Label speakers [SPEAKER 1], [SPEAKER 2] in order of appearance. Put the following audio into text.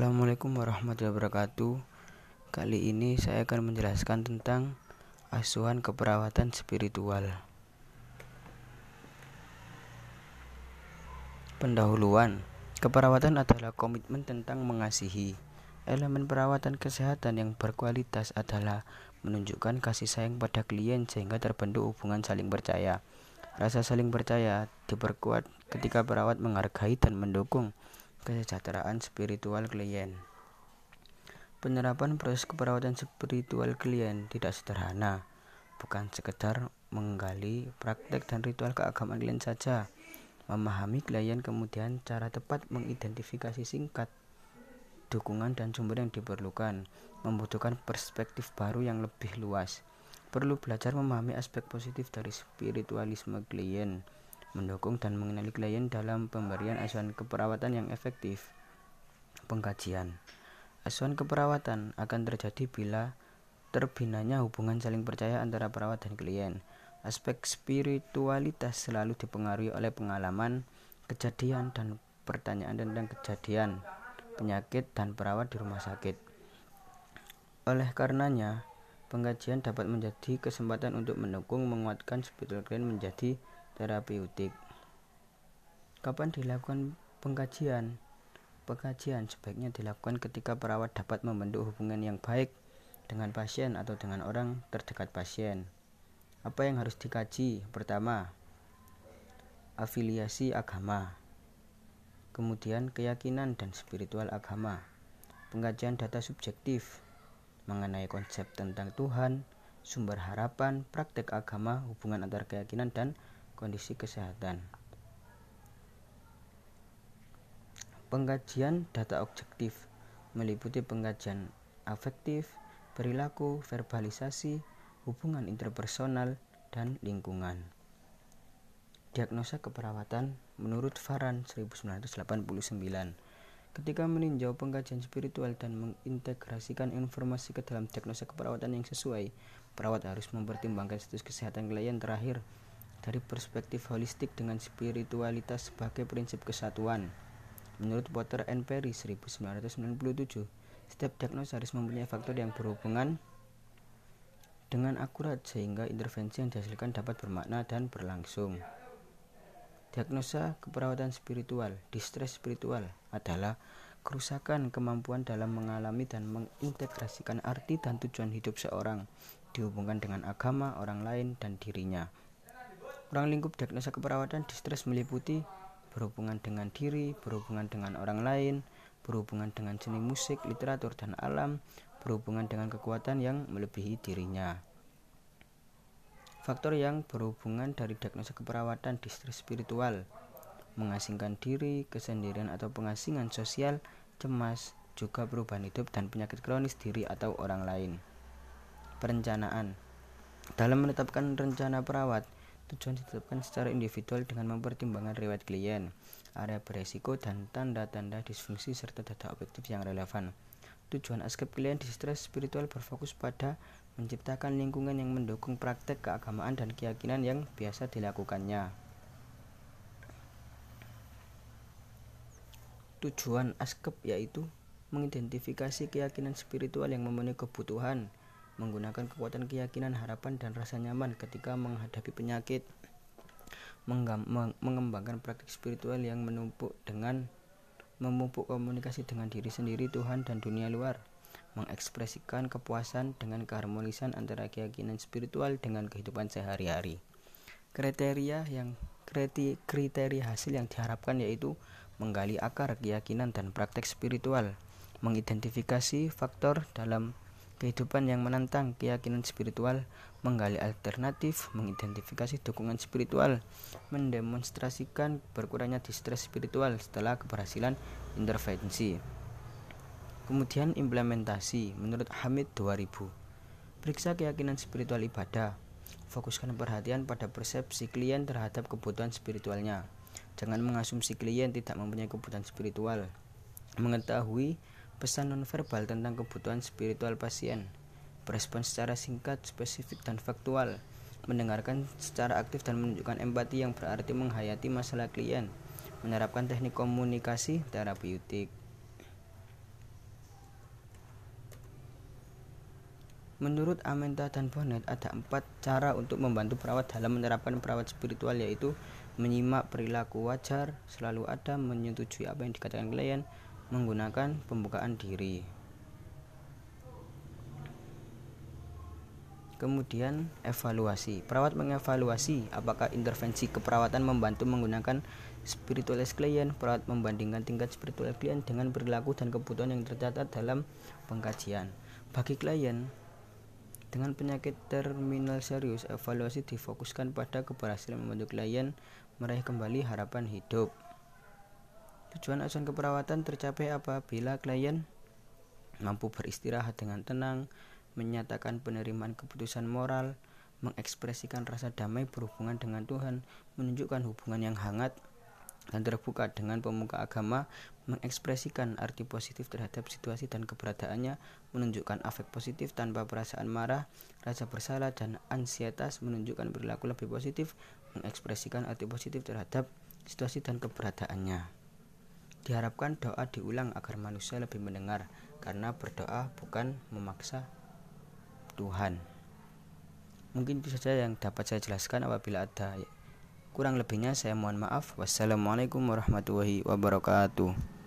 [SPEAKER 1] Assalamualaikum warahmatullahi wabarakatuh. Kali ini saya akan menjelaskan tentang asuhan keperawatan spiritual. Pendahuluan Keperawatan adalah komitmen tentang mengasihi. Elemen perawatan kesehatan yang berkualitas adalah menunjukkan kasih sayang pada klien sehingga terbentuk hubungan saling percaya. Rasa saling percaya diperkuat ketika perawat menghargai dan mendukung kesejahteraan spiritual klien. Penerapan proses keperawatan spiritual klien tidak sederhana, bukan sekedar menggali praktek dan ritual keagamaan klien saja. Memahami klien kemudian cara tepat mengidentifikasi singkat dukungan dan sumber yang diperlukan membutuhkan perspektif baru yang lebih luas. Perlu belajar memahami aspek positif dari spiritualisme klien mendukung dan mengenali klien dalam pemberian asuhan keperawatan yang efektif. Pengkajian Asuhan keperawatan akan terjadi bila terbinanya hubungan saling percaya antara perawat dan klien. Aspek spiritualitas selalu dipengaruhi oleh pengalaman, kejadian, dan pertanyaan tentang kejadian, penyakit, dan perawat di rumah sakit. Oleh karenanya, pengkajian dapat menjadi kesempatan untuk mendukung menguatkan spiritual klien menjadi terapeutik. Kapan dilakukan pengkajian? Pengkajian sebaiknya dilakukan ketika perawat dapat membentuk hubungan yang baik dengan pasien atau dengan orang terdekat pasien. Apa yang harus dikaji? Pertama, afiliasi agama. Kemudian keyakinan dan spiritual agama. Pengkajian data subjektif mengenai konsep tentang Tuhan, sumber harapan, praktek agama, hubungan antar keyakinan dan kondisi kesehatan. Pengkajian data objektif meliputi pengkajian afektif, perilaku, verbalisasi, hubungan interpersonal, dan lingkungan. Diagnosa keperawatan menurut Faran 1989 Ketika meninjau pengkajian spiritual dan mengintegrasikan informasi ke dalam diagnosa keperawatan yang sesuai, perawat harus mempertimbangkan status kesehatan klien terakhir dari perspektif holistik dengan spiritualitas sebagai prinsip kesatuan. Menurut Potter and Perry 1997, setiap diagnosa harus mempunyai faktor yang berhubungan dengan akurat sehingga intervensi yang dihasilkan dapat bermakna dan berlangsung. Diagnosa keperawatan spiritual, distress spiritual adalah kerusakan kemampuan dalam mengalami dan mengintegrasikan arti dan tujuan hidup seorang dihubungkan dengan agama, orang lain, dan dirinya. Ruang lingkup diagnosa keperawatan distres meliputi berhubungan dengan diri, berhubungan dengan orang lain, berhubungan dengan seni musik, literatur, dan alam, berhubungan dengan kekuatan yang melebihi dirinya. Faktor yang berhubungan dari diagnosa keperawatan distres spiritual, mengasingkan diri, kesendirian atau pengasingan sosial, cemas, juga perubahan hidup dan penyakit kronis diri atau orang lain. Perencanaan Dalam menetapkan rencana perawat, Tujuan ditetapkan secara individual dengan mempertimbangkan riwayat klien, area beresiko, dan tanda-tanda disfungsi serta data objektif yang relevan. Tujuan askep klien di stres spiritual berfokus pada menciptakan lingkungan yang mendukung praktek keagamaan dan keyakinan yang biasa dilakukannya. Tujuan askep yaitu mengidentifikasi keyakinan spiritual yang memenuhi kebutuhan, menggunakan kekuatan keyakinan, harapan, dan rasa nyaman ketika menghadapi penyakit, mengembangkan praktik spiritual yang menumpuk dengan memupuk komunikasi dengan diri sendiri, Tuhan, dan dunia luar, mengekspresikan kepuasan dengan keharmonisan antara keyakinan spiritual dengan kehidupan sehari-hari. Kriteria yang kriteria hasil yang diharapkan yaitu menggali akar keyakinan dan praktek spiritual, mengidentifikasi faktor dalam kehidupan yang menantang keyakinan spiritual, menggali alternatif, mengidentifikasi dukungan spiritual, mendemonstrasikan berkurangnya distress spiritual setelah keberhasilan intervensi. Kemudian implementasi menurut Hamid 2000. Periksa keyakinan spiritual ibadah. Fokuskan perhatian pada persepsi klien terhadap kebutuhan spiritualnya. Jangan mengasumsi klien tidak mempunyai kebutuhan spiritual. Mengetahui pesan nonverbal tentang kebutuhan spiritual pasien, berespon secara singkat, spesifik, dan faktual, mendengarkan secara aktif dan menunjukkan empati yang berarti menghayati masalah klien, menerapkan teknik komunikasi terapeutik. Menurut Amenta dan Bonnet, ada empat cara untuk membantu perawat dalam menerapkan perawat spiritual yaitu menyimak perilaku wajar, selalu ada, menyetujui apa yang dikatakan klien, menggunakan pembukaan diri. Kemudian evaluasi. Perawat mengevaluasi apakah intervensi keperawatan membantu menggunakan spiritualis klien. Perawat membandingkan tingkat spiritual klien dengan perilaku dan kebutuhan yang tercatat dalam pengkajian. Bagi klien, dengan penyakit terminal serius, evaluasi difokuskan pada keberhasilan membantu klien meraih kembali harapan hidup. Tujuan asuhan keperawatan tercapai apabila klien mampu beristirahat dengan tenang, menyatakan penerimaan keputusan moral, mengekspresikan rasa damai berhubungan dengan Tuhan, menunjukkan hubungan yang hangat dan terbuka dengan pemuka agama, mengekspresikan arti positif terhadap situasi dan keberadaannya, menunjukkan afek positif tanpa perasaan marah, rasa bersalah, dan ansietas, menunjukkan perilaku lebih positif, mengekspresikan arti positif terhadap situasi dan keberadaannya. Diharapkan doa diulang agar manusia lebih mendengar, karena berdoa bukan memaksa Tuhan. Mungkin itu saja yang dapat saya jelaskan apabila ada kurang lebihnya saya mohon maaf. Wassalamualaikum warahmatullahi wabarakatuh.